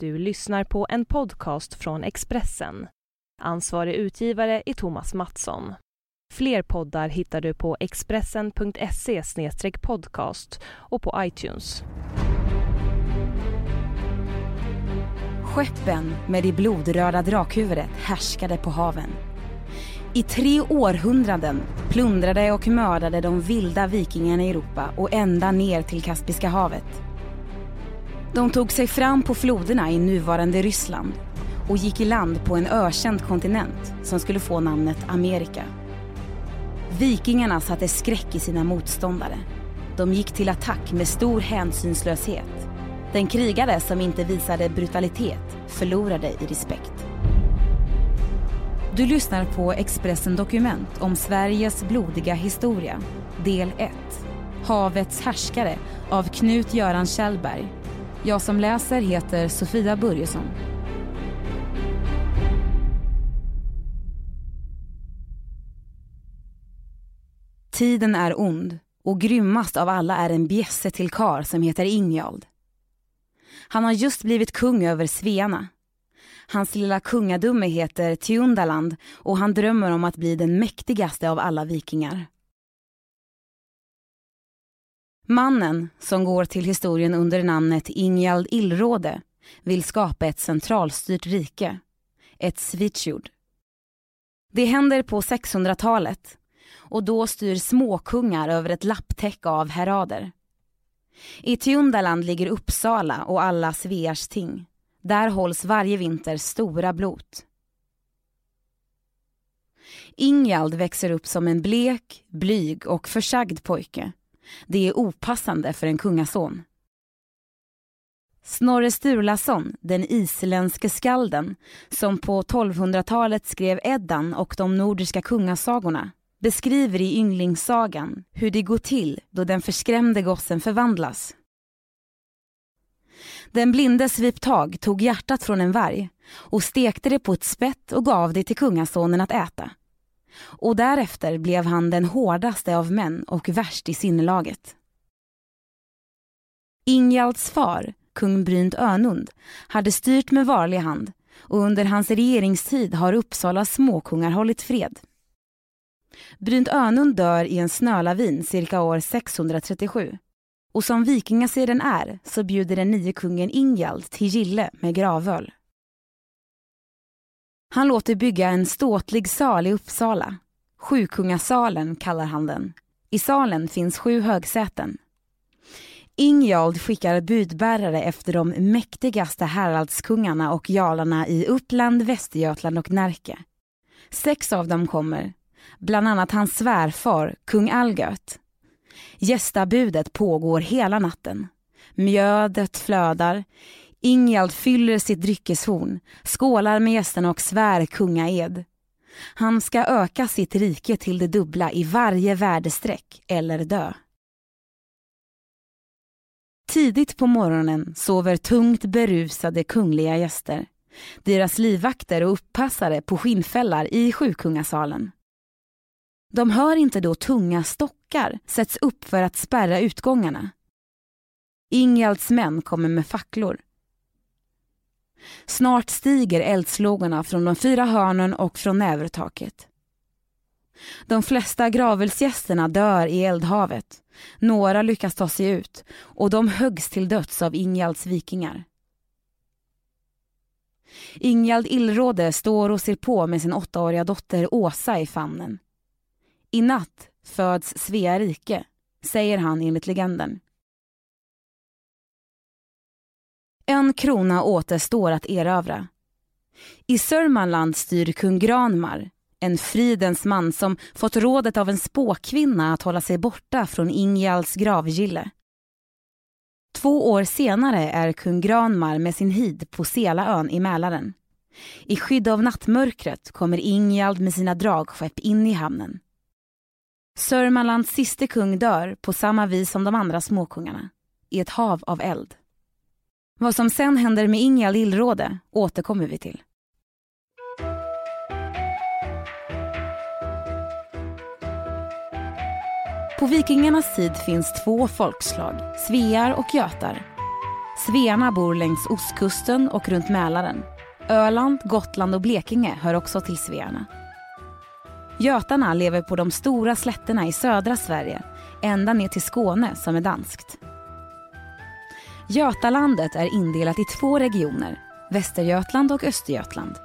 Du lyssnar på en podcast från Expressen. Ansvarig utgivare är Thomas Mattsson. Fler poddar hittar du på expressen.se podcast och på iTunes. Skeppen med det blodröda drakhuvudet härskade på haven. I tre århundraden plundrade och mördade de vilda vikingarna i Europa och ända ner till Kaspiska havet. De tog sig fram på floderna i nuvarande Ryssland och gick i land på en ökänd kontinent som skulle få namnet Amerika. Vikingarna satte skräck i sina motståndare. De gick till attack med stor hänsynslöshet. Den krigare som inte visade brutalitet förlorade i respekt. Du lyssnar på Expressen Dokument om Sveriges blodiga historia, del 1. Havets härskare av Knut-Göran Kjellberg jag som läser heter Sofia Börjesson. Tiden är ond och grymmast av alla är en bjässe till kar som heter Ingjald. Han har just blivit kung över Svearna. Hans lilla kungadumme heter Tjundaland och han drömmer om att bli den mäktigaste av alla vikingar. Mannen, som går till historien under namnet Ingjald Illråde, vill skapa ett centralstyrt rike, ett Svitjord. Det händer på 600-talet och då styr småkungar över ett lapptäcke av herader. I Tjundaland ligger Uppsala och alla Svears ting. Där hålls varje vinter stora blot. Ingjald växer upp som en blek, blyg och försagd pojke det är opassande för en kungason. Snorre Sturlason, den isländske skalden som på 1200-talet skrev Eddan och de nordiska kungasagorna beskriver i Ynglingssagan hur det går till då den förskrämde gossen förvandlas. Den blinde Sviptag tog hjärtat från en varg och stekte det på ett spett och gav det till kungasonen att äta och därefter blev han den hårdaste av män och värst i sinnelaget. Ingjalds far, kung Brynt Önund, hade styrt med varlig hand och under hans regeringstid har Uppsalas småkungar hållit fred. Brynt Önund dör i en snölavin cirka år 637 och som vikingaseden är så bjuder den nye kungen Ingjald till gille med gravöl. Han låter bygga en ståtlig sal i Uppsala. Sjukungasalen kallar han den. I salen finns sju högsäten. Ingjald skickar budbärare efter de mäktigaste häradskungarna och jarlarna i Uppland, Västergötland och Närke. Sex av dem kommer, bland annat hans svärfar, kung Algöt. Gästabudet pågår hela natten. Mjödet flödar, Ingjald fyller sitt dryckeshorn, skålar med gästerna och svär kungaed. Han ska öka sitt rike till det dubbla i varje värdestreck eller dö. Tidigt på morgonen sover tungt berusade kungliga gäster. Deras livvakter och uppassare på skinnfällar i sjukungasalen. De hör inte då tunga stockar sätts upp för att spärra utgångarna. Ingjalds män kommer med facklor. Snart stiger eldslågorna från de fyra hörnen och från nävertaket. De flesta gravelsgästerna dör i eldhavet. Några lyckas ta sig ut och de höggs till döds av Ingjalds vikingar. Ingjald Illråde står och ser på med sin åttaåriga dotter Åsa i famnen. I natt föds Svea rike, säger han enligt legenden. En krona återstår att erövra. I Sörmland styr kung Granmar, en fridens man som fått rådet av en spåkvinna att hålla sig borta från Ingjalds gravgille. Två år senare är kung Granmar med sin hid på Selaön i Mälaren. I skydd av nattmörkret kommer Ingjald med sina dragskepp in i hamnen. Sörmlands siste kung dör på samma vis som de andra småkungarna, i ett hav av eld. Vad som sen händer med Inga Lillråde återkommer vi till. På vikingarnas tid finns två folkslag, svear och götar. Svearna bor längs ostkusten och runt Mälaren. Öland, Gotland och Blekinge hör också till svearna. Götarna lever på de stora slätterna i södra Sverige, ända ner till Skåne som är danskt. Götalandet är indelat i två regioner, Västergötland och Östergötland.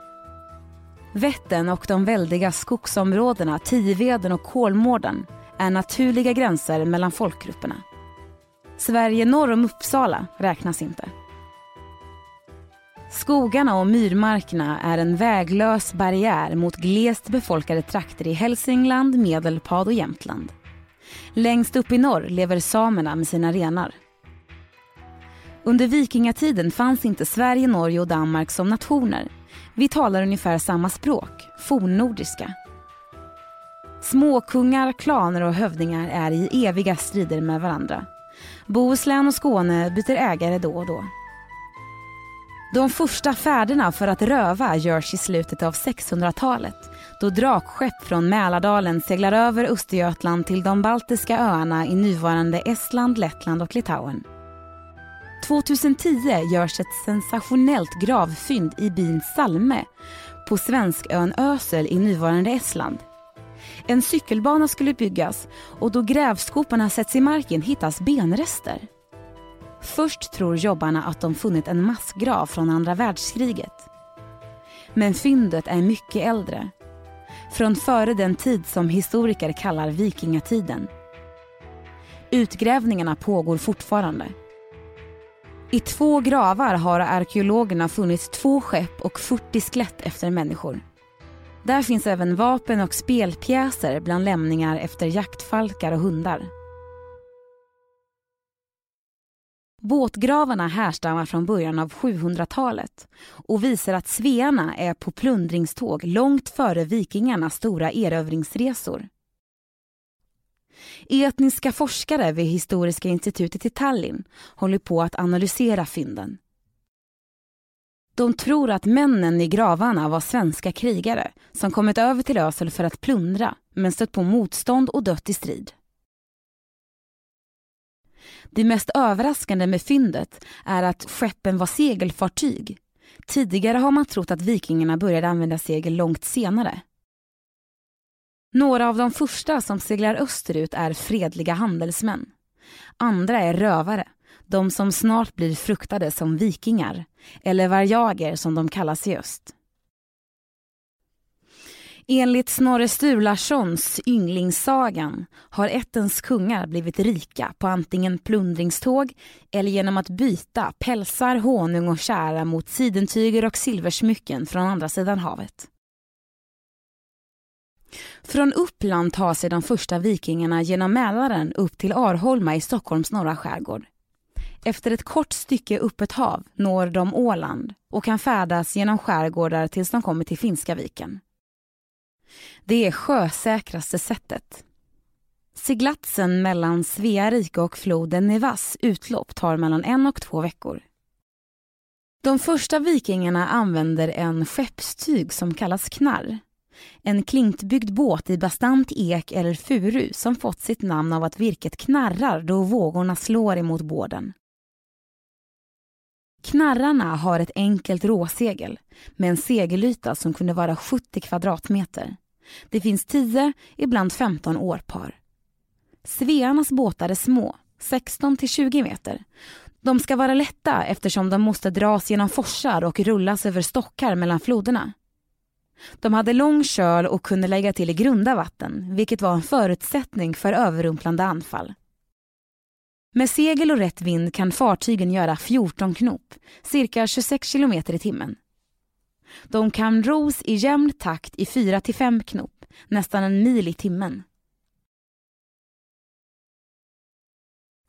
Vättern och de väldiga skogsområdena Tiveden och Kolmården är naturliga gränser mellan folkgrupperna. Sverige norr om Uppsala räknas inte. Skogarna och myrmarkerna är en väglös barriär mot glest befolkade trakter i Hälsingland, Medelpad och Jämtland. Längst upp i norr lever samerna med sina renar. Under vikingatiden fanns inte Sverige, Norge och Danmark som nationer. Vi talar ungefär samma språk, fornnordiska. Småkungar, klaner och hövdingar är i eviga strider med varandra. Bohuslän och Skåne byter ägare då och då. De första färderna för att röva görs i slutet av 600-talet då drakskepp från Mälardalen seglar över Östergötland till de baltiska öarna i nuvarande Estland, Lettland och Litauen. 2010 görs ett sensationellt gravfynd i byn Salme på svenskön Ösel i nuvarande Estland. En cykelbana skulle byggas och då grävskoporna sätts i marken hittas benrester. Först tror jobbarna att de funnit en massgrav från andra världskriget. Men fyndet är mycket äldre. Från före den tid som historiker kallar vikingatiden. Utgrävningarna pågår fortfarande. I två gravar har arkeologerna funnit två skepp och 40 skelett efter människor. Där finns även vapen och spelpjäser bland lämningar efter jaktfalkar och hundar. Båtgravarna härstammar från början av 700-talet och visar att svearna är på plundringståg långt före vikingarnas stora erövringsresor. Etniska forskare vid Historiska institutet i Tallinn håller på att analysera fynden. De tror att männen i gravarna var svenska krigare som kommit över till Ösel för att plundra men stött på motstånd och dött i strid. Det mest överraskande med fyndet är att skeppen var segelfartyg. Tidigare har man trott att vikingarna började använda segel långt senare. Några av de första som seglar österut är fredliga handelsmän. Andra är rövare, de som snart blir fruktade som vikingar, eller varjager som de kallas i öst. Enligt Snorre Sturlarssons Ynglingssagan har ättens kungar blivit rika på antingen plundringståg eller genom att byta pälsar, honung och kära mot sidentyger och silversmycken från andra sidan havet. Från Uppland tar sig de första vikingarna genom Mälaren upp till Arholma i Stockholms norra skärgård. Efter ett kort stycke öppet hav når de Åland och kan färdas genom skärgårdar tills de kommer till Finska viken. Det är sjösäkraste sättet. Seglatsen mellan Svea rike och floden Nevas utlopp tar mellan en och två veckor. De första vikingarna använder en skeppstyg som kallas knarr. En klintbyggd båt i bastant ek eller furu som fått sitt namn av att virket knarrar då vågorna slår emot båden. Knarrarna har ett enkelt råsegel med en segelyta som kunde vara 70 kvadratmeter. Det finns 10, ibland 15 årpar. Svearnas båtar är små, 16 till 20 meter. De ska vara lätta eftersom de måste dras genom forsar och rullas över stockar mellan floderna. De hade lång köl och kunde lägga till i grunda vatten, vilket var en förutsättning för överrumplande anfall. Med segel och rätt vind kan fartygen göra 14 knop, cirka 26 kilometer i timmen. De kan ros i jämn takt i 4-5 knop, nästan en mil i timmen.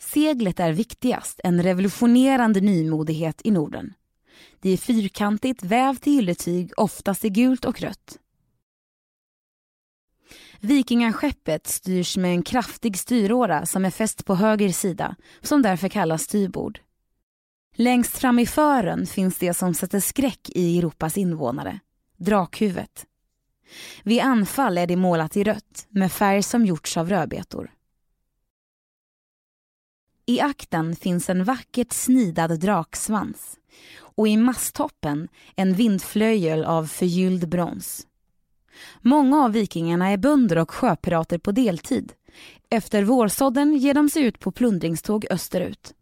Seglet är viktigast, en revolutionerande nymodighet i Norden. Det är fyrkantigt vävt i ylletyg, oftast i gult och rött. Vikingaskeppet styrs med en kraftig styråra som är fäst på höger sida, som därför kallas styrbord. Längst fram i fören finns det som sätter skräck i Europas invånare, drakhuvudet. Vid anfall är det målat i rött med färg som gjorts av rödbetor. I akten finns en vackert snidad draksvans och i masttoppen en vindflöjel av förgylld brons. Många av vikingarna är bönder och sjöpirater på deltid. Efter vårsådden ger de sig ut på plundringståg österut.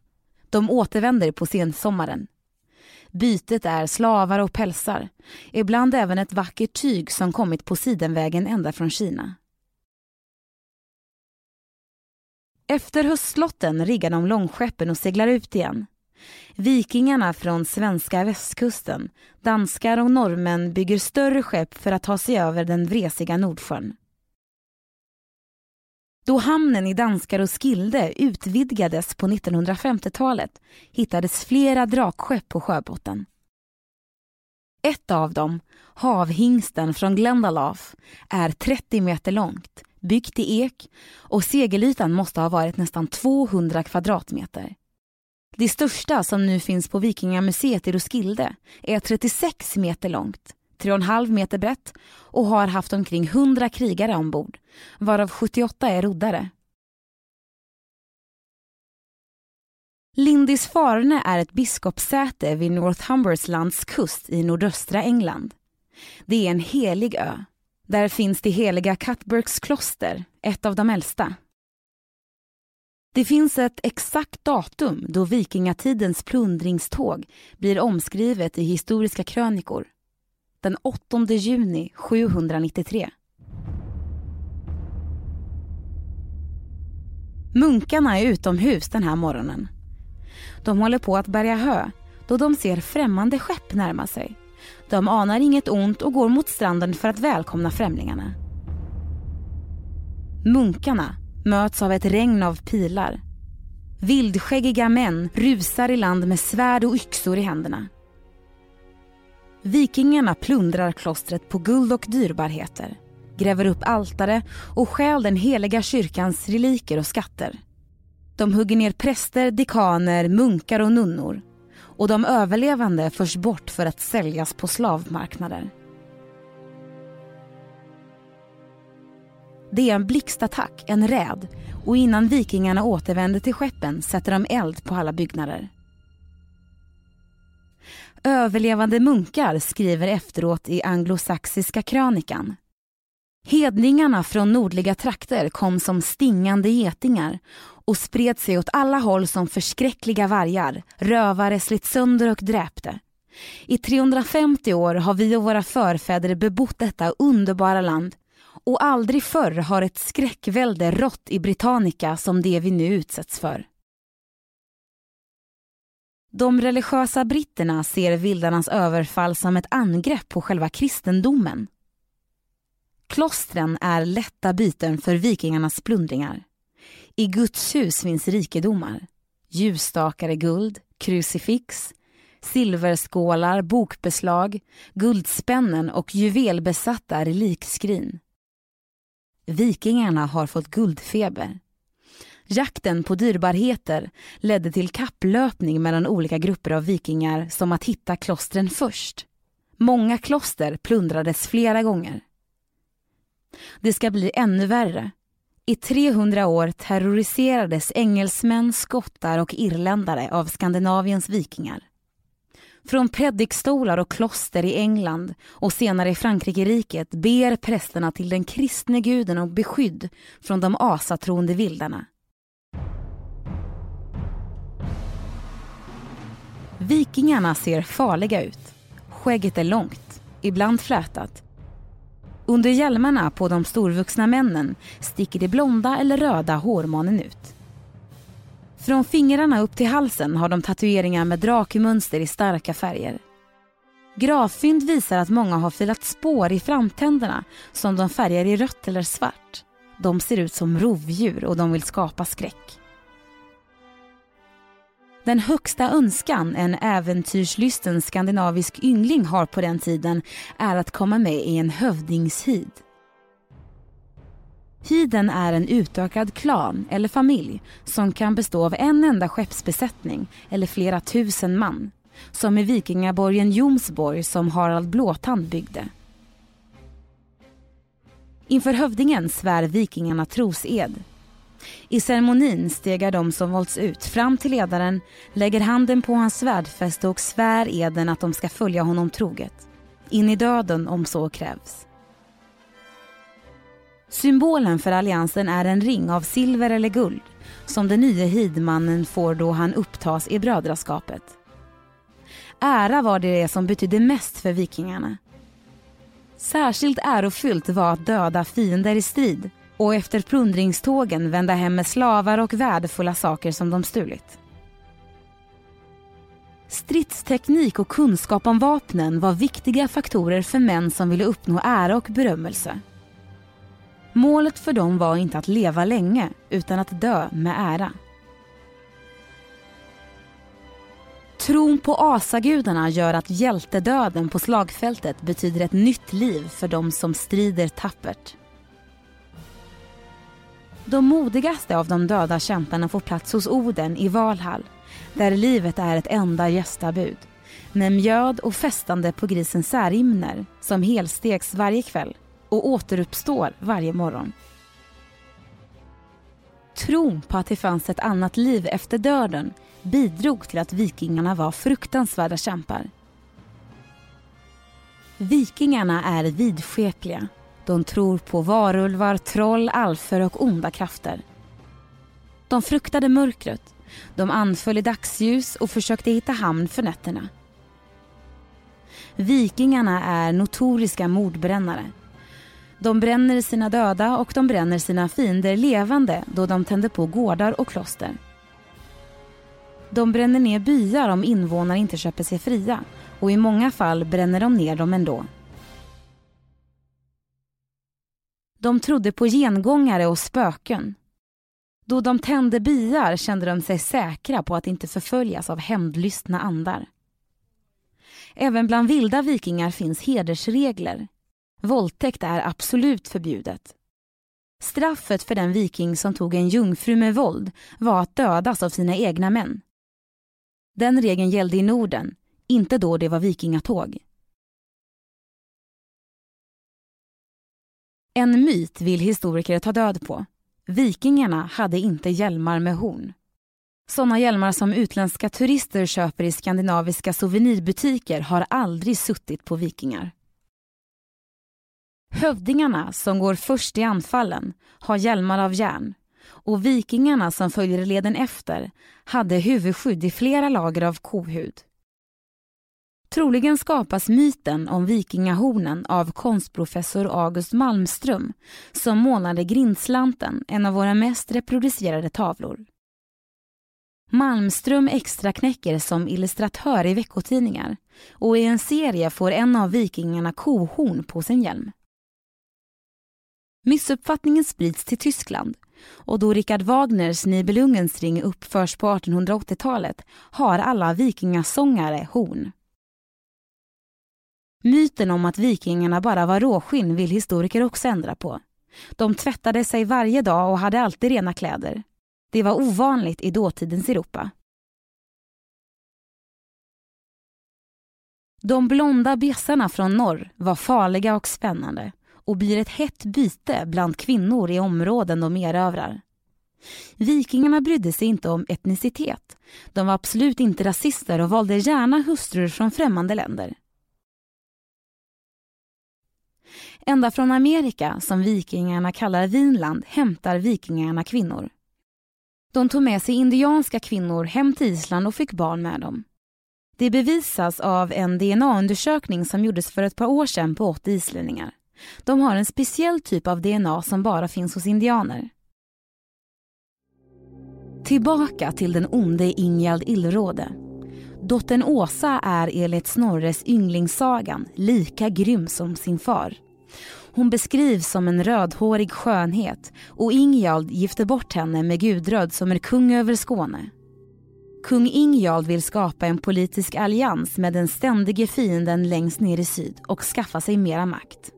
De återvänder på sensommaren. Bytet är slavar och pälsar, ibland även ett vackert tyg som kommit på sidenvägen ända från Kina. Efter höstslotten riggar de långskeppen och seglar ut igen. Vikingarna från svenska västkusten, danskar och norrmän bygger större skepp för att ta sig över den vresiga Nordsjön. Då hamnen i Danskar och Skilde utvidgades på 1950-talet hittades flera drakskepp på sjöbotten. Ett av dem, Havhingsten från Glendalough, är 30 meter långt, byggt i ek och segelytan måste ha varit nästan 200 kvadratmeter. Det största som nu finns på Vikingamuseet i Roskilde är 36 meter långt, 3,5 meter brett och har haft omkring 100 krigare ombord, varav 78 är roddare. Lindisfarne är ett biskopssäte vid Northumberlands kust i nordöstra England. Det är en helig ö. Där finns det heliga Cuthbergs kloster, ett av de äldsta. Det finns ett exakt datum då vikingatidens plundringståg blir omskrivet i historiska krönikor. Den 8 juni 793. Munkarna är utomhus den här morgonen. De håller på att bärga hö då de ser främmande skepp närma sig. De anar inget ont och går mot stranden för att välkomna främlingarna. Munkarna möts av ett regn av pilar. Vildskäggiga män rusar i land med svärd och yxor i händerna. Vikingarna plundrar klostret på guld och dyrbarheter, gräver upp altare och stjäl den heliga kyrkans reliker och skatter. De hugger ner präster, dekaner, munkar och nunnor och de överlevande förs bort för att säljas på slavmarknader. Det är en blixtattack, en räd och innan vikingarna återvänder till skeppen sätter de eld på alla byggnader. Överlevande munkar skriver efteråt i anglosaxiska krönikan. Hedningarna från nordliga trakter kom som stingande getingar och spred sig åt alla håll som förskräckliga vargar. Rövare slit sönder och dräpte. I 350 år har vi och våra förfäder bebott detta underbara land och aldrig förr har ett skräckvälde rått i Britannica som det vi nu utsätts för. De religiösa britterna ser vildarnas överfall som ett angrepp på själva kristendomen. Klostren är lätta byten för vikingarnas plundringar. I Guds hus finns rikedomar. Ljusstakar i guld, krucifix, silverskålar, bokbeslag, guldspännen och juvelbesatta relikskrin. Vikingarna har fått guldfeber. Jakten på dyrbarheter ledde till kapplöpning mellan olika grupper av vikingar som att hitta klostren först. Många kloster plundrades flera gånger. Det ska bli ännu värre. I 300 år terroriserades engelsmän, skottar och irländare av Skandinaviens vikingar. Från predikstolar och kloster i England och senare i Frankrike-riket ber prästerna till den kristne guden om beskydd från de asatroende vildarna. Vikingarna ser farliga ut. Skägget är långt, ibland flätat. Under hjälmarna på de storvuxna männen sticker de blonda eller röda hårmånen ut. Från fingrarna upp till halsen har de tatueringar med drakmönster i starka färger. Gravfynd visar att många har filat spår i framtänderna som de färgar i rött eller svart. De ser ut som rovdjur och de vill skapa skräck. Den högsta önskan en äventyrslysten skandinavisk yngling har på den tiden är att komma med i en hövdingshid. Hiden är en utökad klan eller familj som kan bestå av en enda skeppsbesättning eller flera tusen man. Som i vikingaborgen Jomsborg som Harald Blåtand byggde. Inför hövdingen svär vikingarna trosed. I ceremonin stegar de som valts ut fram till ledaren, lägger handen på hans svärdfäste och svär eden att de ska följa honom troget. In i döden om så krävs. Symbolen för alliansen är en ring av silver eller guld som den nya hidmannen får då han upptas i brödraskapet. Ära var det som betydde mest för vikingarna. Särskilt ärofyllt var att döda fiender i strid och efter plundringstågen vända hem med slavar och värdefulla saker som de stulit. Stridsteknik och kunskap om vapnen var viktiga faktorer för män som ville uppnå ära och berömmelse. Målet för dem var inte att leva länge utan att dö med ära. Tron på asagudarna gör att hjältedöden på slagfältet betyder ett nytt liv för de som strider tappert. De modigaste av de döda kämparna får plats hos Oden i Valhall där livet är ett enda gästabud med mjöd och festande på grisens särimner som helstegs varje kväll och återuppstår varje morgon. Tron på att det fanns ett annat liv efter döden bidrog till att vikingarna var fruktansvärda kämpar. Vikingarna är vidskepliga. De tror på varulvar, troll, alfer och onda krafter. De fruktade mörkret. De anföll i dagsljus och försökte hitta hamn för nätterna. Vikingarna är notoriska mordbrännare. De bränner sina döda och de bränner sina fiender levande då de tänder på gårdar och kloster. De bränner ner byar om invånare inte köper sig fria och i många fall bränner de ner dem ändå. De trodde på gengångare och spöken. Då de tände byar kände de sig säkra på att inte förföljas av hämndlystna andar. Även bland vilda vikingar finns hedersregler. Våldtäkt är absolut förbjudet. Straffet för den viking som tog en jungfru med våld var att dödas av sina egna män. Den regeln gällde i Norden, inte då det var vikingatåg. En myt vill historiker ta död på. Vikingarna hade inte hjälmar med horn. Sådana hjälmar som utländska turister köper i skandinaviska souvenirbutiker har aldrig suttit på vikingar. Hövdingarna som går först i anfallen har hjälmar av järn och vikingarna som följer leden efter hade huvudskydd i flera lager av kohud. Troligen skapas myten om vikingahornen av konstprofessor August Malmström som målade Grindslanten, en av våra mest reproducerade tavlor. Malmström extraknäcker som illustratör i veckotidningar och i en serie får en av vikingarna kohorn på sin hjälm. Missuppfattningen sprids till Tyskland och då Richard Wagners Nibelungens ring uppförs på 1880-talet har alla vikingasångare horn. Myten om att vikingarna bara var råskinn vill historiker också ändra på. De tvättade sig varje dag och hade alltid rena kläder. Det var ovanligt i dåtidens Europa. De blonda bjässarna från norr var farliga och spännande och blir ett hett byte bland kvinnor i områden de erövrar. Vikingarna brydde sig inte om etnicitet. De var absolut inte rasister och valde gärna hustrur från främmande länder. Ända från Amerika, som vikingarna kallar Vinland, hämtar vikingarna kvinnor. De tog med sig indianska kvinnor hem till Island och fick barn med dem. Det bevisas av en DNA-undersökning som gjordes för ett par år sedan på 80 islänningar. De har en speciell typ av DNA som bara finns hos indianer. Tillbaka till den onde Ingjald Illråde. Dottern Åsa är enligt Snorres ynglingssagan lika grym som sin far. Hon beskrivs som en rödhårig skönhet och Ingjald gifter bort henne med Gudröd som är kung över Skåne. Kung Ingjald vill skapa en politisk allians med den ständige fienden längst ner i syd och skaffa sig mera makt.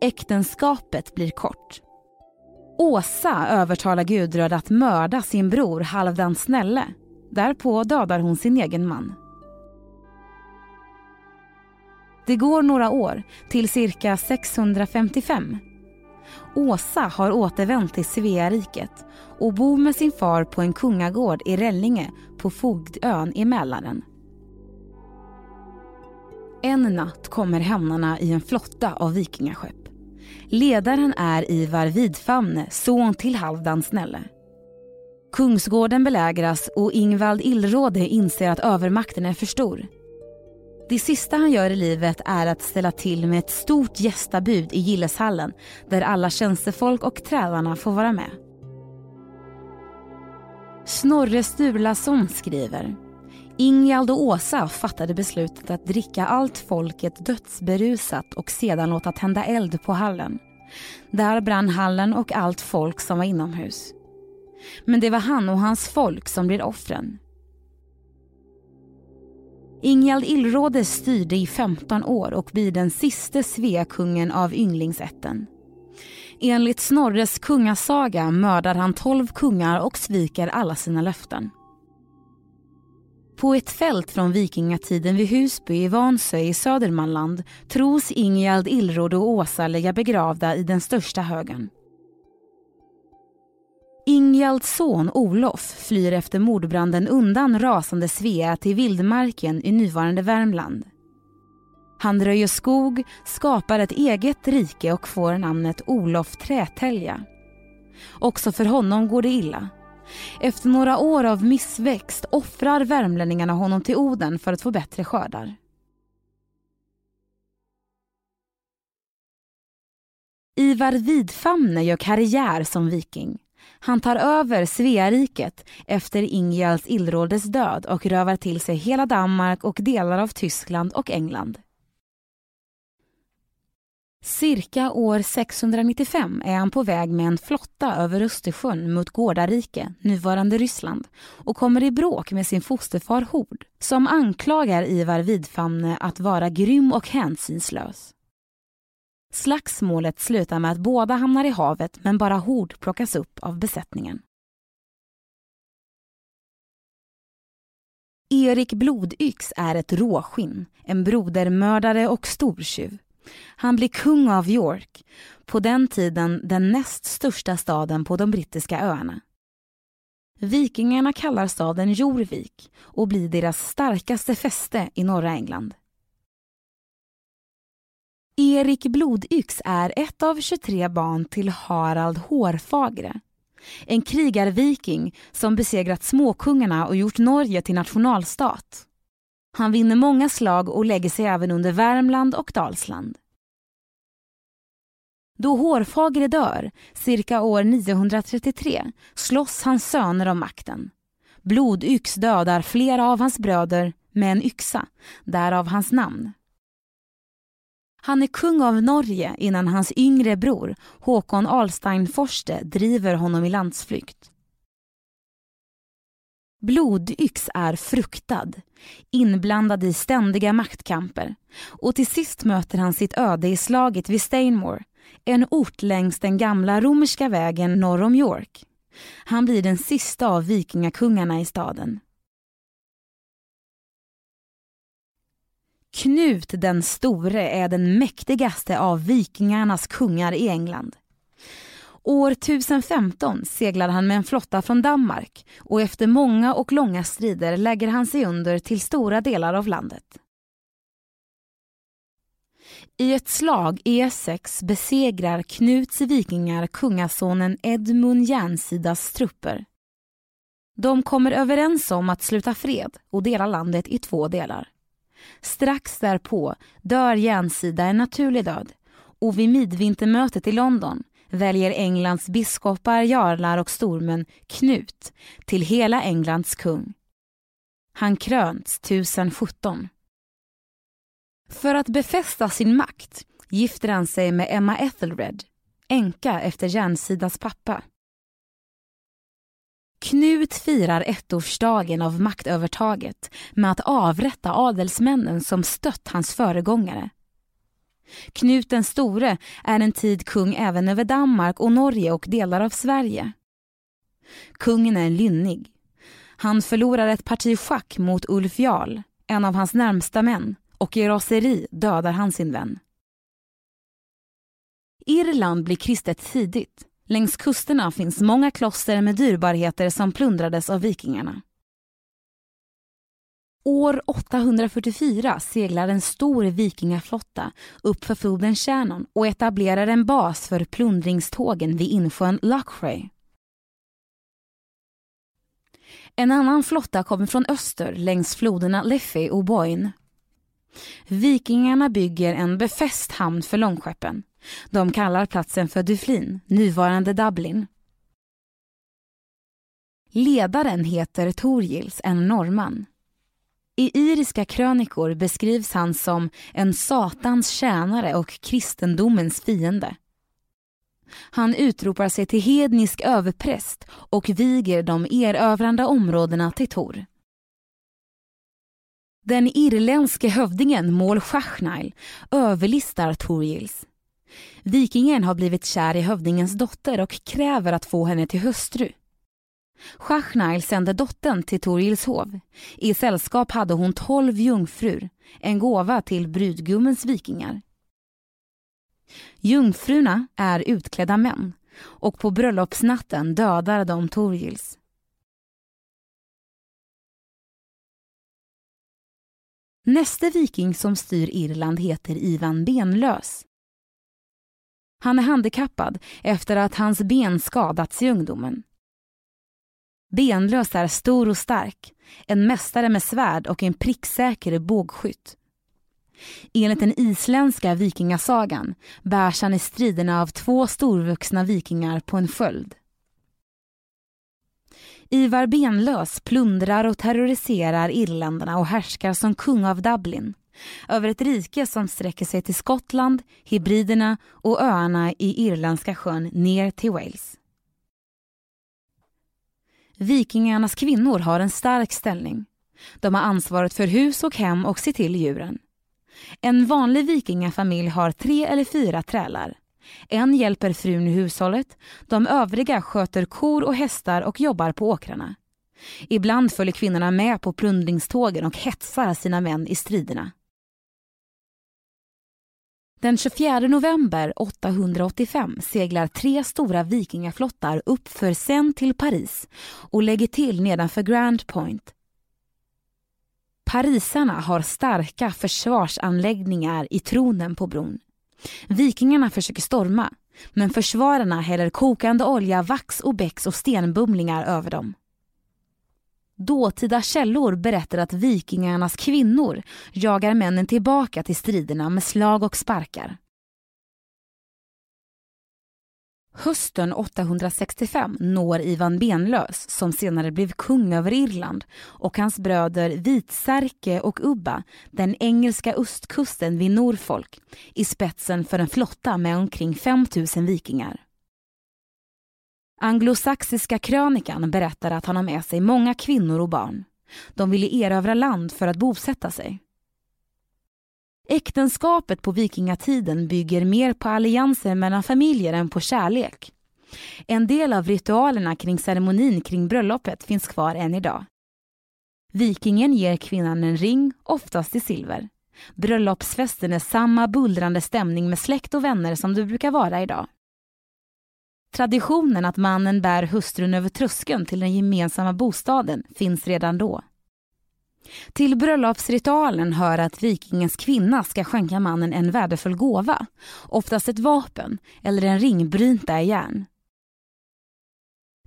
Äktenskapet blir kort. Åsa övertalar Gudröd att mörda sin bror Halvdan Snälle. Därpå dödar hon sin egen man. Det går några år, till cirka 655. Åsa har återvänt till Sveariket och bor med sin far på en kungagård i Rällinge på Fogdön i Mälaren. En natt kommer hämnarna i en flotta av vikingaskepp. Ledaren är Ivar Vidfamne, son till Halvdan Snälle. Kungsgården belägras och Ingvald Illråde inser att övermakten är för stor. Det sista han gör i livet är att ställa till med ett stort gästabud i Gilleshallen där alla tjänstefolk och trälarna får vara med. Snorre Sturlason skriver Ingjald och Åsa fattade beslutet att dricka allt folket dödsberusat och sedan låta tända eld på hallen. Där brann hallen och allt folk som var inomhus. Men det var han och hans folk som blir offren. Ingjald Illråde styrde i 15 år och blir den siste Sveakungen av ynglingsätten. Enligt Snorres kungasaga mördar han 12 kungar och sviker alla sina löften. På ett fält från vikingatiden vid Husby i Vansö i Södermanland tros Ingjald Illråd och Åsa ligga begravda i den största högen. Ingjalds son Olof flyr efter mordbranden undan rasande Svea till vildmarken i nuvarande Värmland. Han röjer skog, skapar ett eget rike och får namnet Olof Trätälja. Också för honom går det illa. Efter några år av missväxt offrar värmlänningarna honom till Oden för att få bättre skördar. Ivar Vidfamne gör karriär som viking. Han tar över Sveariket efter Ingjalds Illrådes död och rövar till sig hela Danmark och delar av Tyskland och England. Cirka år 695 är han på väg med en flotta över Östersjön mot Gårdarike, nuvarande Ryssland och kommer i bråk med sin fosterfar Hord som anklagar Ivar Vidfamne att vara grym och hänsynslös. Slagsmålet slutar med att båda hamnar i havet men bara Hord plockas upp av besättningen. Erik Blodyx är ett råskinn, en brodermördare och stortjuv. Han blir kung av York, på den tiden den näst största staden på de brittiska öarna. Vikingarna kallar staden Jorvik och blir deras starkaste fäste i norra England. Erik Blodyx är ett av 23 barn till Harald Hårfagre. En krigarviking som besegrat småkungarna och gjort Norge till nationalstat. Han vinner många slag och lägger sig även under Värmland och Dalsland. Då Hårfagre dör, cirka år 933, slåss hans söner om makten. Blodyx dödar flera av hans bröder med en yxa, därav hans namn. Han är kung av Norge innan hans yngre bror Håkon Alstein Forste driver honom i landsflykt. Blodyx är fruktad, inblandad i ständiga maktkamper och till sist möter han sitt öde i slaget vid Stainmore, en ort längs den gamla romerska vägen norr om York. Han blir den sista av vikingakungarna i staden. Knut den store är den mäktigaste av vikingarnas kungar i England. År 1015 seglar han med en flotta från Danmark och efter många och långa strider lägger han sig under till stora delar av landet. I ett slag E6 besegrar Knuts vikingar kungasonen Edmund Järnsidas trupper. De kommer överens om att sluta fred och dela landet i två delar. Strax därpå dör Järnsida en naturlig död och vid midvintermötet i London väljer Englands biskopar, jarlar och stormän Knut till hela Englands kung. Han kröns 1017. För att befästa sin makt gifter han sig med Emma Ethelred, änka efter Järnsidas pappa. Knut firar ettårsdagen av maktövertaget med att avrätta adelsmännen som stött hans föregångare. Knut den store är en tid kung även över Danmark och Norge och delar av Sverige. Kungen är lynnig. Han förlorar ett parti schack mot Ulf Jarl, en av hans närmsta män, och i raseri dödar han sin vän. Irland blir kristet tidigt. Längs kusterna finns många kloster med dyrbarheter som plundrades av vikingarna. År 844 seglar en stor vikingaflotta upp för floden Shannon och etablerar en bas för plundringstågen vid insjön Lochray. En annan flotta kommer från öster längs floderna Liffey och Boyne. Vikingarna bygger en befäst hamn för långskeppen. De kallar platsen för Duflin, nuvarande Dublin. Ledaren heter Torgils, en norrman. I iriska krönikor beskrivs han som en satans tjänare och kristendomens fiende. Han utropar sig till hednisk överpräst och viger de erövrande områdena till Tor. Den irländske hövdingen Mål Schachnail överlistar Torgils. Vikingen har blivit kär i hövdingens dotter och kräver att få henne till hustru. Schachnail sände dottern till Torgils hov. I sällskap hade hon tolv jungfrur, en gåva till brudgummens vikingar. Jungfrurna är utklädda män och på bröllopsnatten dödar de Torgils. Näste viking som styr Irland heter Ivan Benlös. Han är handikappad efter att hans ben skadats i ungdomen. Benlös är stor och stark, en mästare med svärd och en pricksäker bågskytt. Enligt den isländska vikingasagan bärs han i striderna av två storvuxna vikingar på en sköld. Ivar Benlös plundrar och terroriserar irländarna och härskar som kung av Dublin över ett rike som sträcker sig till Skottland, Hebriderna och öarna i Irländska sjön ner till Wales. Vikingarnas kvinnor har en stark ställning. De har ansvaret för hus och hem och ser till djuren. En vanlig vikingafamilj har tre eller fyra trälar. En hjälper frun i hushållet, de övriga sköter kor och hästar och jobbar på åkrarna. Ibland följer kvinnorna med på plundringstågen och hetsar sina män i striderna. Den 24 november 885 seglar tre stora vikingaflottar upp för Seine till Paris och lägger till nedanför Grand Point. Parisarna har starka försvarsanläggningar i tronen på bron. Vikingarna försöker storma, men försvararna häller kokande olja, vax och bäcks och stenbumlingar över dem. Dåtida källor berättar att vikingarnas kvinnor jagar männen tillbaka till striderna med slag och sparkar. Hösten 865 når Ivan Benlös, som senare blev kung över Irland, och hans bröder Vitsärke och Ubba den engelska östkusten vid Norfolk i spetsen för en flotta med omkring 5 000 vikingar. Anglosaxiska krönikan berättar att han har med sig många kvinnor och barn. De ville erövra land för att bosätta sig. Äktenskapet på vikingatiden bygger mer på allianser mellan familjer än på kärlek. En del av ritualerna kring ceremonin kring bröllopet finns kvar än idag. Vikingen ger kvinnan en ring, oftast i silver. Bröllopsfesten är samma bullrande stämning med släkt och vänner som det brukar vara idag. Traditionen att mannen bär hustrun över tröskeln till den gemensamma bostaden finns redan då. Till bröllopsritualen hör att vikingens kvinna ska skänka mannen en värdefull gåva, oftast ett vapen eller en ring brynta i järn.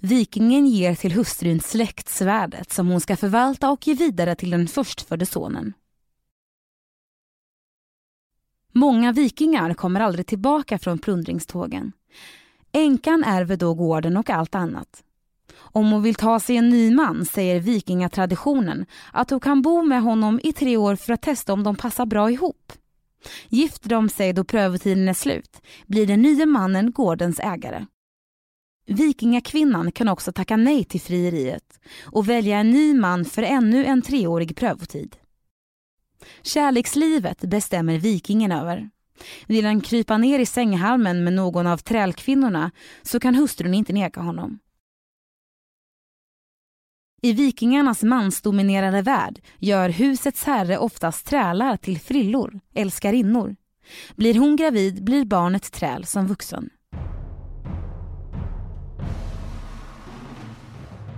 Vikingen ger till hustrun släktsvärdet som hon ska förvalta och ge vidare till den förstfödde sonen. Många vikingar kommer aldrig tillbaka från plundringstågen. Änkan ärver då gården och allt annat. Om hon vill ta sig en ny man säger vikingatraditionen att hon kan bo med honom i tre år för att testa om de passar bra ihop. Gifter de sig då prövotiden är slut blir den nya mannen gårdens ägare. Vikingakvinnan kan också tacka nej till frieriet och välja en ny man för ännu en treårig prövotid. Kärlekslivet bestämmer vikingen över. Vill han krypa ner i sänghalmen med någon av trälkvinnorna så kan hustrun inte neka honom. I vikingarnas mansdominerade värld gör husets herre oftast trälar till frillor, älskarinnor. Blir hon gravid blir barnet träl som vuxen.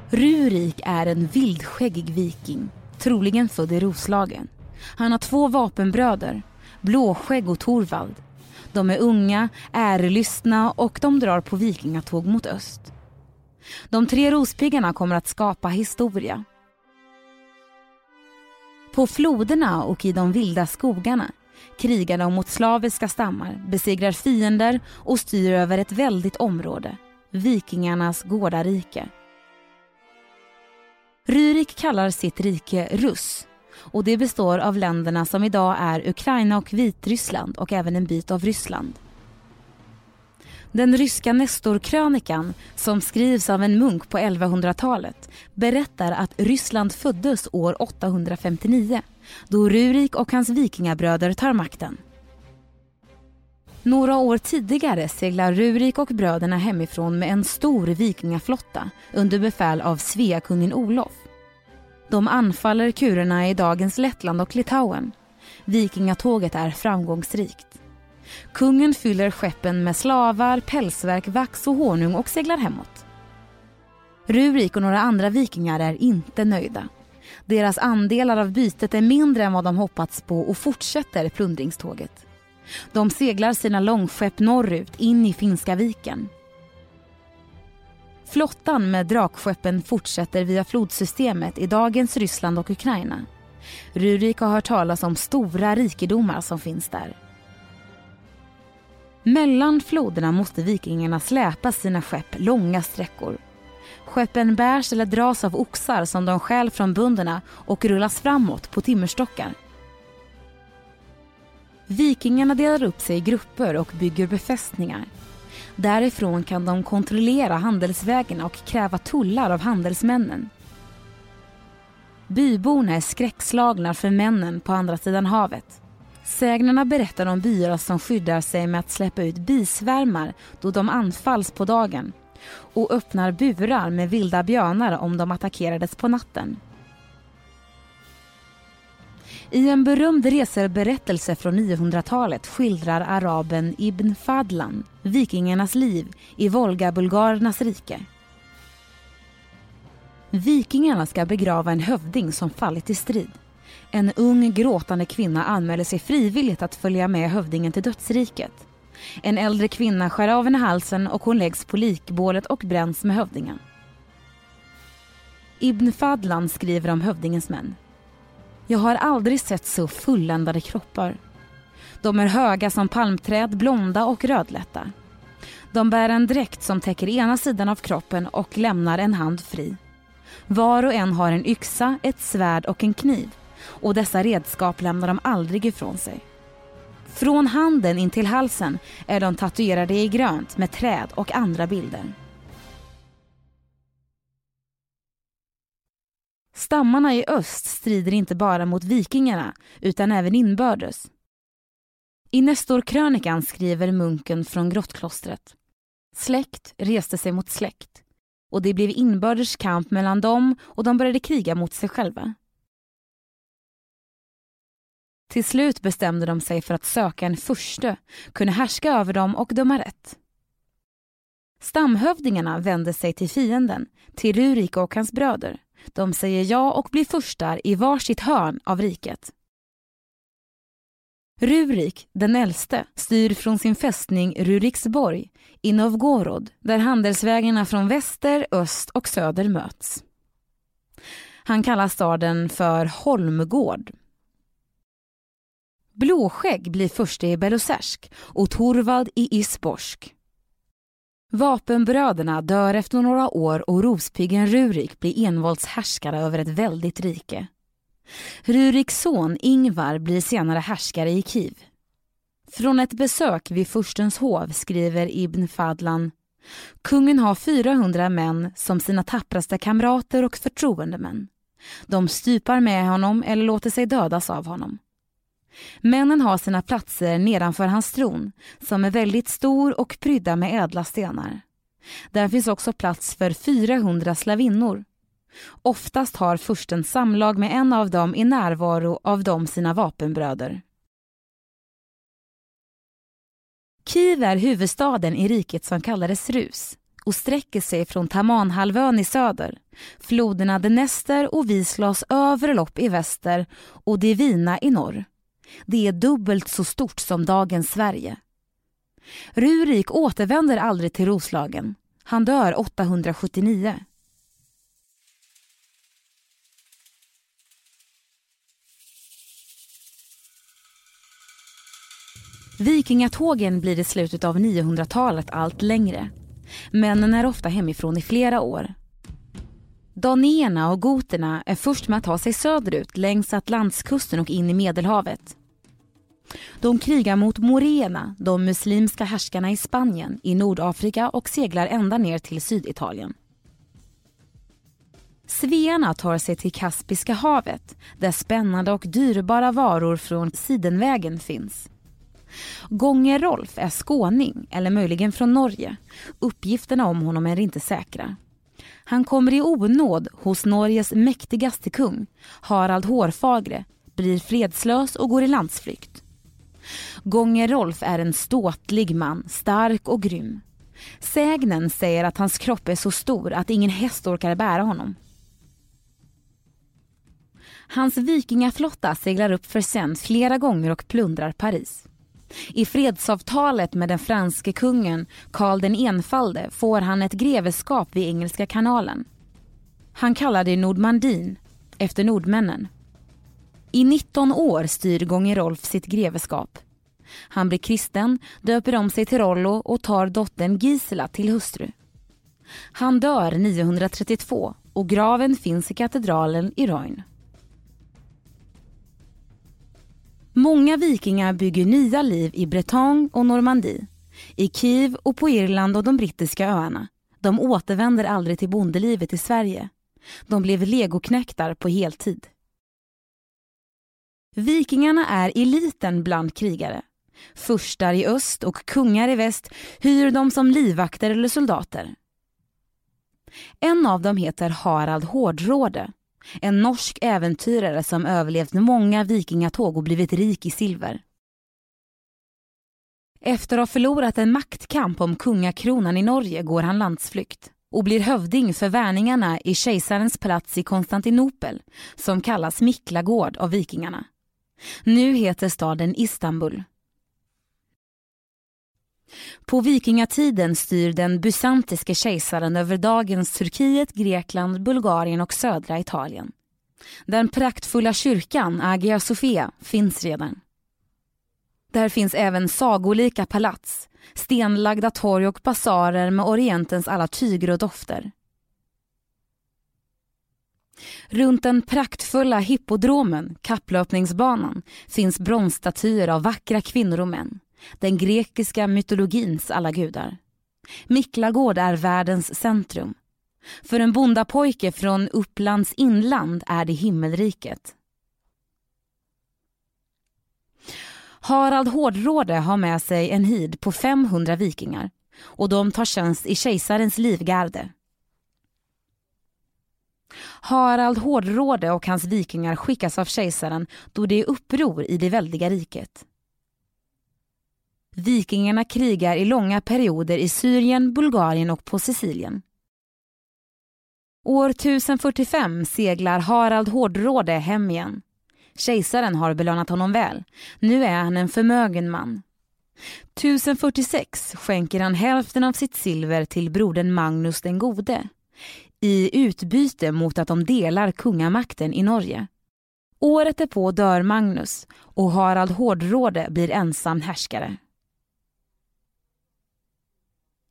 Rurik är en vildskäggig viking, troligen född i Roslagen. Han har två vapenbröder, Blåskägg och Torvald. De är unga, ärelystna och de drar på vikingatåg mot öst. De tre rospiggarna kommer att skapa historia. På floderna och i de vilda skogarna krigar de mot slaviska stammar, besegrar fiender och styr över ett väldigt område, vikingarnas gårdarike. Ryrik kallar sitt rike Russ och det består av länderna som idag är Ukraina och Vitryssland och även en bit av Ryssland. Den ryska Nestorkrönikan, som skrivs av en munk på 1100-talet, berättar att Ryssland föddes år 859 då Rurik och hans vikingabröder tar makten. Några år tidigare seglar Rurik och bröderna hemifrån med en stor vikingaflotta under befäl av Sveakungen Olof. De anfaller kurerna i dagens Lettland och Litauen. Vikingatåget är framgångsrikt. Kungen fyller skeppen med slavar, pälsverk, vax och honung och seglar hemåt. Rurik och några andra vikingar är inte nöjda. Deras andelar av bytet är mindre än vad de hoppats på och fortsätter plundringståget. De seglar sina långskepp norrut in i Finska viken. Flottan med drakskeppen fortsätter via flodsystemet i dagens Ryssland och Ukraina. Rurik har hört talas om stora rikedomar som finns där. Mellan floderna måste vikingarna släpa sina skepp långa sträckor. Skeppen bärs eller dras av oxar som de stjäl från bönderna och rullas framåt på timmerstockar. Vikingarna delar upp sig i grupper och bygger befästningar. Därifrån kan de kontrollera handelsvägarna och kräva tullar av handelsmännen. Byborna är skräckslagna för männen på andra sidan havet. Sägnerna berättar om byar som skyddar sig med att släppa ut bisvärmar då de anfalls på dagen och öppnar burar med vilda björnar om de attackerades på natten. I en berömd reseberättelse från 900-talet skildrar araben Ibn Fadlan vikingarnas liv i Volga-bulgarernas rike. Vikingarna ska begrava en hövding som fallit i strid. En ung gråtande kvinna anmäler sig frivilligt att följa med hövdingen till dödsriket. En äldre kvinna skär av henne halsen och hon läggs på likbålet och bränns med hövdingen. Ibn Fadlan skriver om hövdingens män. Jag har aldrig sett så fulländade kroppar. De är höga som palmträd, blonda och rödlätta. De bär en dräkt som täcker ena sidan av kroppen och lämnar en hand fri. Var och en har en yxa, ett svärd och en kniv och dessa redskap lämnar de aldrig ifrån sig. Från handen in till halsen är de tatuerade i grönt med träd och andra bilder. Stammarna i öst strider inte bara mot vikingarna utan även inbördes. I Nestorkrönikan skriver munken från grottklostret. Släkt reste sig mot släkt och det blev inbördes kamp mellan dem och de började kriga mot sig själva. Till slut bestämde de sig för att söka en furste, kunna härska över dem och döma rätt. Stamhövdingarna vände sig till fienden, till Rurik och hans bröder. De säger ja och blir furstar i varsitt hörn av riket. Rurik, den äldste, styr från sin fästning Ruriksborg i Novgorod där handelsvägarna från väster, öst och söder möts. Han kallar staden för Holmgård Blåskägg blir förste i Belosersk och Torvald i Isborsk. Vapenbröderna dör efter några år och rospiggen Rurik blir envåldshärskare över ett väldigt rike. Ruriks son Ingvar blir senare härskare i Kiev. Från ett besök vid furstens hov skriver Ibn Fadlan Kungen har 400 män som sina tappraste kamrater och förtroendemän. De stupar med honom eller låter sig dödas av honom. Männen har sina platser nedanför hans tron som är väldigt stor och prydda med ädla stenar. Där finns också plats för 400 slavinnor. Oftast har fursten samlag med en av dem i närvaro av dem sina vapenbröder. Kiev är huvudstaden i riket som kallades Rus och sträcker sig från Tamanhalvön i söder, floderna Dnester och Wislas övre lopp i väster och Divina i norr. Det är dubbelt så stort som dagens Sverige. Rurik återvänder aldrig till Roslagen. Han dör 879. Vikingatågen blir i slutet av 900-talet allt längre. Männen är ofta hemifrån i flera år. Danéerna och goterna är först med att ta sig söderut längs Atlantskusten och in i Medelhavet. De krigar mot Morena, de muslimska härskarna i Spanien, i Nordafrika och seglar ända ner till Syditalien. Svearna tar sig till Kaspiska havet där spännande och dyrbara varor från Sidenvägen finns. Gånge Rolf är skåning, eller möjligen från Norge. Uppgifterna om honom är inte säkra. Han kommer i onåd hos Norges mäktigaste kung, Harald Hårfagre, blir fredslös och går i landsflykt. Gånge Rolf är en ståtlig man, stark och grym. Sägnen säger att hans kropp är så stor att ingen häst orkar bära honom. Hans vikingaflotta seglar upp för sen flera gånger och plundrar Paris. I fredsavtalet med den franske kungen Karl den enfalde får han ett greveskap vid Engelska kanalen. Han kallar det Nordmandin, efter nordmännen. I 19 år styr Gånge Rolf sitt greveskap. Han blir kristen, döper om sig till Rollo och tar dottern Gisela till hustru. Han dör 932 och graven finns i katedralen i Royn. Många vikingar bygger nya liv i Bretagne och Normandie, i Kiev och på Irland och de brittiska öarna. De återvänder aldrig till bondelivet i Sverige. De blev legoknäktar på heltid. Vikingarna är eliten bland krigare. Furstar i öst och kungar i väst hyr dem som livvakter eller soldater. En av dem heter Harald Hårdråde en norsk äventyrare som överlevt många vikingatåg och blivit rik i silver. Efter att ha förlorat en maktkamp om kungakronan i Norge går han landsflykt och blir hövding för värningarna i kejsarens palats i Konstantinopel som kallas Miklagård av vikingarna. Nu heter staden Istanbul. På vikingatiden styr den bysantiske kejsaren över dagens Turkiet, Grekland, Bulgarien och södra Italien. Den praktfulla kyrkan, Agia Sofia, finns redan. Där finns även sagolika palats, stenlagda torg och basarer med Orientens alla tyger och dofter. Runt den praktfulla hippodromen, kapplöpningsbanan, finns bronsstatyer av vackra kvinnor och män den grekiska mytologins alla gudar. Miklagård är världens centrum. För en bondapojke från Upplands inland är det himmelriket. Harald Hårdråde har med sig en hid på 500 vikingar och de tar tjänst i kejsarens livgarde. Harald Hårdråde och hans vikingar skickas av kejsaren då det är uppror i det väldiga riket. Vikingarna krigar i långa perioder i Syrien, Bulgarien och på Sicilien. År 1045 seglar Harald Hårdråde hem igen. Kejsaren har belönat honom väl. Nu är han en förmögen man. 1046 skänker han hälften av sitt silver till brodern Magnus den gode i utbyte mot att de delar kungamakten i Norge. Året därpå dör Magnus och Harald Hårdråde blir ensam härskare.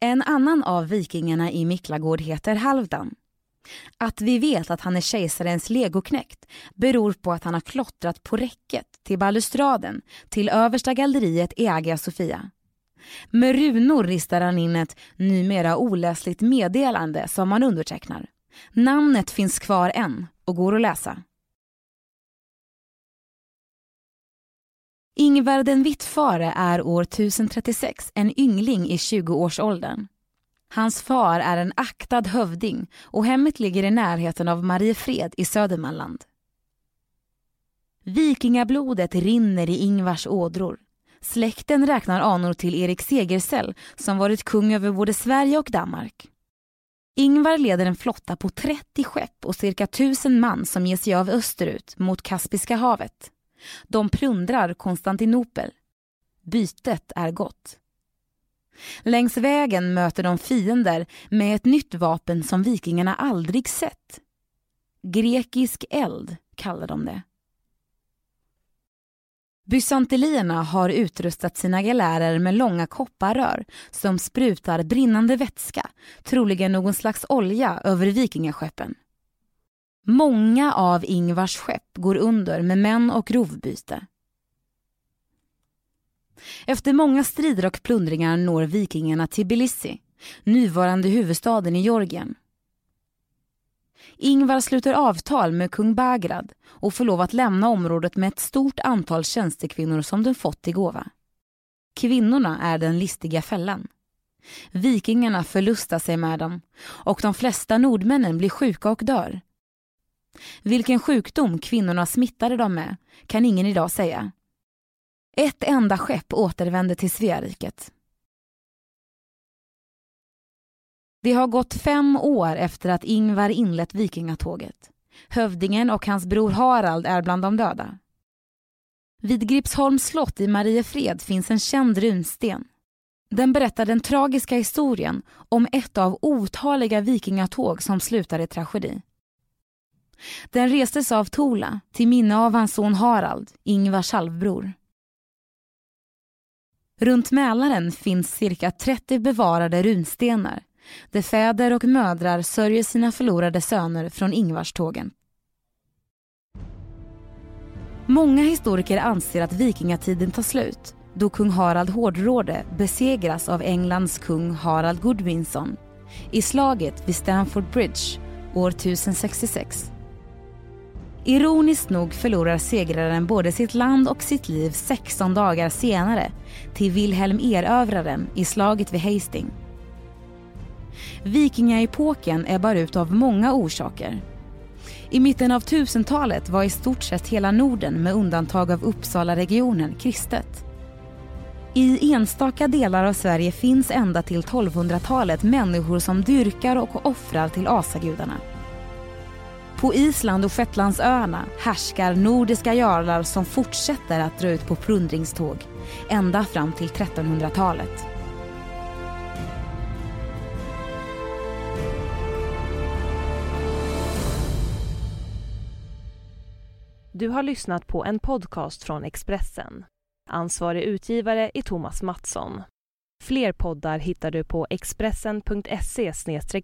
En annan av vikingarna i Miklagård heter Halvdan. Att vi vet att han är kejsarens legoknäkt beror på att han har klottrat på räcket till balustraden till översta galleriet i Agia Sofia. Med runor ristar han in ett numera oläsligt meddelande som han undertecknar. Namnet finns kvar än och går att läsa. Ingvar den Vittfare är år 1036 en yngling i 20-årsåldern. Hans far är en aktad hövding och hemmet ligger i närheten av Mariefred i Södermanland. Vikingablodet rinner i Ingvars ådror. Släkten räknar anor till Erik Segersäll som varit kung över både Sverige och Danmark. Ingvar leder en flotta på 30 skepp och cirka 1000 man som ger sig av österut mot Kaspiska havet. De plundrar Konstantinopel. Bytet är gott. Längs vägen möter de fiender med ett nytt vapen som vikingarna aldrig sett. Grekisk eld kallar de det. Bysantilierna har utrustat sina galärer med långa kopparrör som sprutar brinnande vätska, troligen någon slags olja, över vikingaskeppen. Många av Ingvars skepp går under med män och rovbyte. Efter många strider och plundringar når vikingarna Tbilisi, nuvarande huvudstaden i Georgien. Ingvar sluter avtal med kung Bagrad och får lov att lämna området med ett stort antal tjänstekvinnor som den fått i gåva. Kvinnorna är den listiga fällan. Vikingarna förlustar sig med dem och de flesta nordmännen blir sjuka och dör. Vilken sjukdom kvinnorna smittade dem med kan ingen idag säga. Ett enda skepp återvände till Sveariket. Det har gått fem år efter att Ingvar inlett vikingatåget. Hövdingen och hans bror Harald är bland de döda. Vid Gripsholms slott i Mariefred finns en känd runsten. Den berättar den tragiska historien om ett av otaliga vikingatåg som slutar i tragedi. Den restes av Tola till minne av hans son Harald, Ingvars halvbror. Runt Mälaren finns cirka 30 bevarade runstenar där fäder och mödrar sörjer sina förlorade söner från Ingvarstågen. Många historiker anser att vikingatiden tar slut då kung Harald Hårdråde besegras av Englands kung Harald Godwinson i slaget vid Stamford Bridge år 1066. Ironiskt nog förlorar segraren både sitt land och sitt liv 16 dagar senare till Wilhelm Erövraren i slaget vid Hasting. Vikingaepoken ebbar ut av många orsaker. I mitten av 1000-talet var i stort sett hela Norden med undantag av Uppsala-regionen kristet. I enstaka delar av Sverige finns ända till 1200-talet människor som dyrkar och offrar till asagudarna. På Island och Shetlandsöarna härskar nordiska jarlar som fortsätter att dra ut på plundringståg ända fram till 1300-talet. Du har lyssnat på en podcast från Expressen. Ansvarig utgivare är Thomas Mattsson. Fler poddar hittar du på expressen.se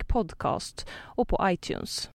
podcast och på iTunes.